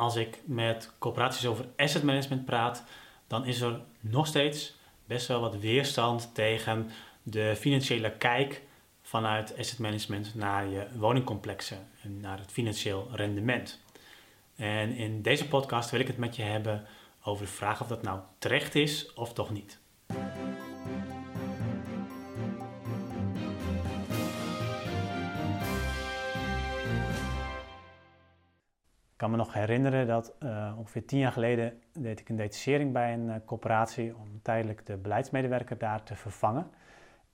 als ik met corporaties over asset management praat, dan is er nog steeds best wel wat weerstand tegen de financiële kijk vanuit asset management naar je woningcomplexen en naar het financieel rendement. En in deze podcast wil ik het met je hebben over de vraag of dat nou terecht is of toch niet. Ik kan me nog herinneren dat uh, ongeveer tien jaar geleden deed ik een detachering bij een uh, corporatie om tijdelijk de beleidsmedewerker daar te vervangen.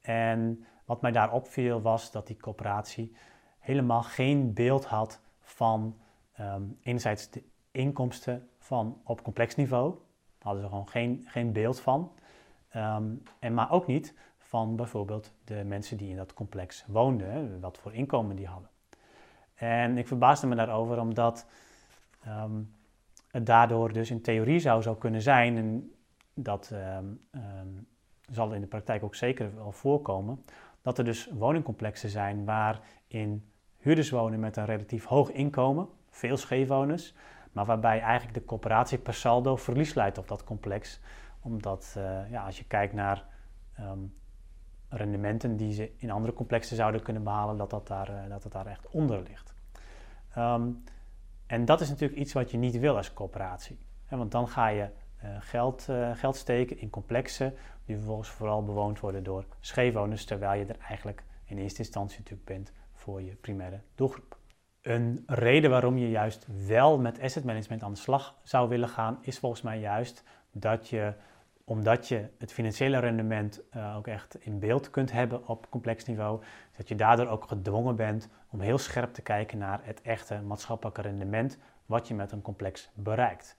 En wat mij daar opviel was dat die corporatie helemaal geen beeld had van um, enerzijds de inkomsten van op complex niveau. Hadden ze gewoon geen, geen beeld van. Um, en maar ook niet van bijvoorbeeld de mensen die in dat complex woonden, wat voor inkomen die hadden. En ik verbaasde me daarover omdat um, het daardoor dus in theorie zou, zou kunnen zijn, en dat zal in de praktijk ook zeker wel voorkomen, dat er dus woningcomplexen zijn waarin huurders wonen met een relatief hoog inkomen, veel scheefwoners, maar waarbij eigenlijk de coöperatie per saldo verlies leidt op dat complex. Omdat uh, ja, als je kijkt naar rendementen die ze in andere complexen zouden kunnen behalen, dat dat daar, uh, dat dat daar echt onder ligt. En dat is natuurlijk iets wat je niet wil als coöperatie. Want dan ga je uh, geld, geld steken in complexen die vervolgens vooral bewoond worden door scheefwoners, terwijl je er eigenlijk in eerste instantie natuurlijk bent voor je primaire doelgroep. Een reden waarom je juist wel met asset management aan de slag zou willen gaan, is volgens mij juist dat je, omdat je het financiële rendement uh, ook echt in beeld kunt hebben op complex niveau, dat je daardoor ook gedwongen bent om heel scherp te kijken naar het echte maatschappelijke rendement wat je met een complex bereikt.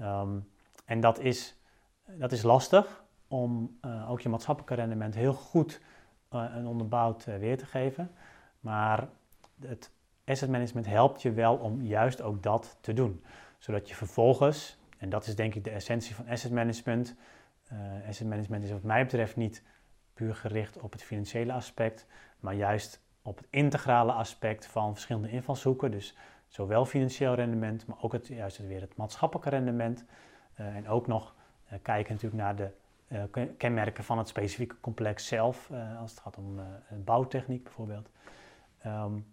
Um, en dat is, dat is lastig om uh, ook je maatschappelijke rendement heel goed uh, en onderbouwd weer te geven. Maar het asset management helpt je wel om juist ook dat te doen. Zodat je vervolgens, en dat is denk ik de essentie van asset management. Uh, asset management is wat mij betreft niet puur gericht op het financiële aspect, maar juist op het integrale aspect van verschillende invalshoeken. Dus zowel financieel rendement, maar ook het, juist weer het maatschappelijke rendement. Uh, en ook nog uh, kijken natuurlijk naar de kenmerken van het specifieke complex zelf, als het gaat om bouwtechniek bijvoorbeeld. Um,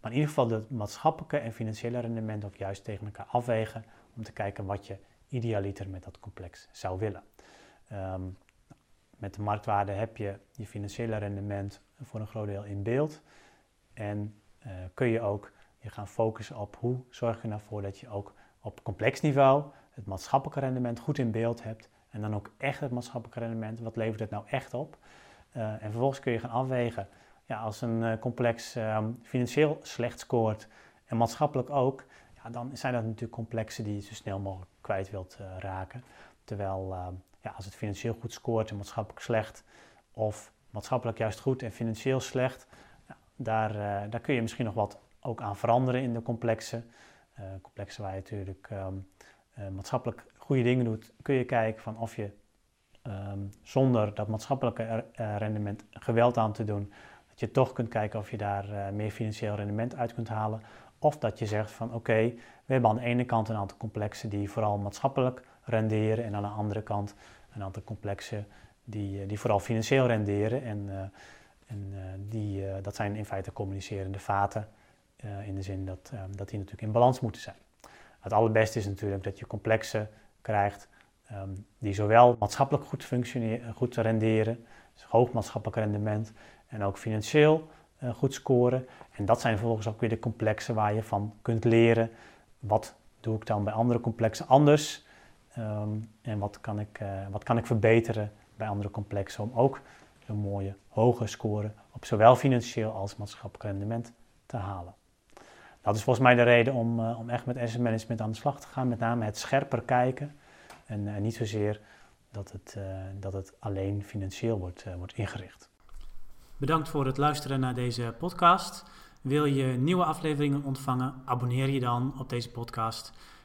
maar in ieder geval het maatschappelijke en financiële rendement ook juist tegen elkaar afwegen om te kijken wat je idealiter met dat complex zou willen. Um, met de marktwaarde heb je je financiële rendement voor een groot deel in beeld. En uh, kun je ook je gaan focussen op hoe zorg je ervoor dat je ook op complex niveau het maatschappelijke rendement goed in beeld hebt. En dan ook echt het maatschappelijke rendement, wat levert het nou echt op? Uh, en vervolgens kun je gaan afwegen ja, als een uh, complex uh, financieel slecht scoort en maatschappelijk ook, ja, dan zijn dat natuurlijk complexen die je zo snel mogelijk kwijt wilt raken. Terwijl ehm, ja, als het financieel goed scoort en maatschappelijk slecht, of maatschappelijk juist goed en financieel slecht, daar, eh, daar kun je misschien nog wat ook aan veranderen in de complexen. complexen waar je natuurlijk um, maatschappelijk goede dingen doet, kun je kijken van of je um, zonder dat maatschappelijke rendement geweld aan te doen, dat je toch kunt kijken of je daar uh, meer financieel rendement uit kunt halen. Of dat je zegt van oké, we hebben aan de ene kant een aantal complexen die vooral maatschappelijk renderen. En aan de andere kant een aantal complexen die, uh, die vooral financieel renderen. En, uh, en die, dat zijn in feite communicerende vaten. in de zin dat, dat die natuurlijk in balans moeten zijn. Het allerbeste is natuurlijk dat je complexen krijgt um, die zowel maatschappelijk goed functioneren, goed renderen, dus hoog maatschappelijk rendement, en ook financieel goed scoren. En dat zijn vervolgens ook weer de complexen waar je van kunt leren. Wat doe ik dan bij andere complexen anders? Um, en wat kan, ik, uh, wat kan ik verbeteren bij andere complexen om ook een mooie hoge score op zowel financieel als maatschappelijk rendement te halen. Dat is volgens mij de reden om, uh, om echt met asset management aan de slag te gaan. Met name het scherper kijken en niet zozeer dat het, dat het alleen financieel wordt, wordt ingericht. Bedankt voor het luisteren naar deze podcast. Wil je nieuwe afleveringen ontvangen? Abonneer je dan op deze podcast.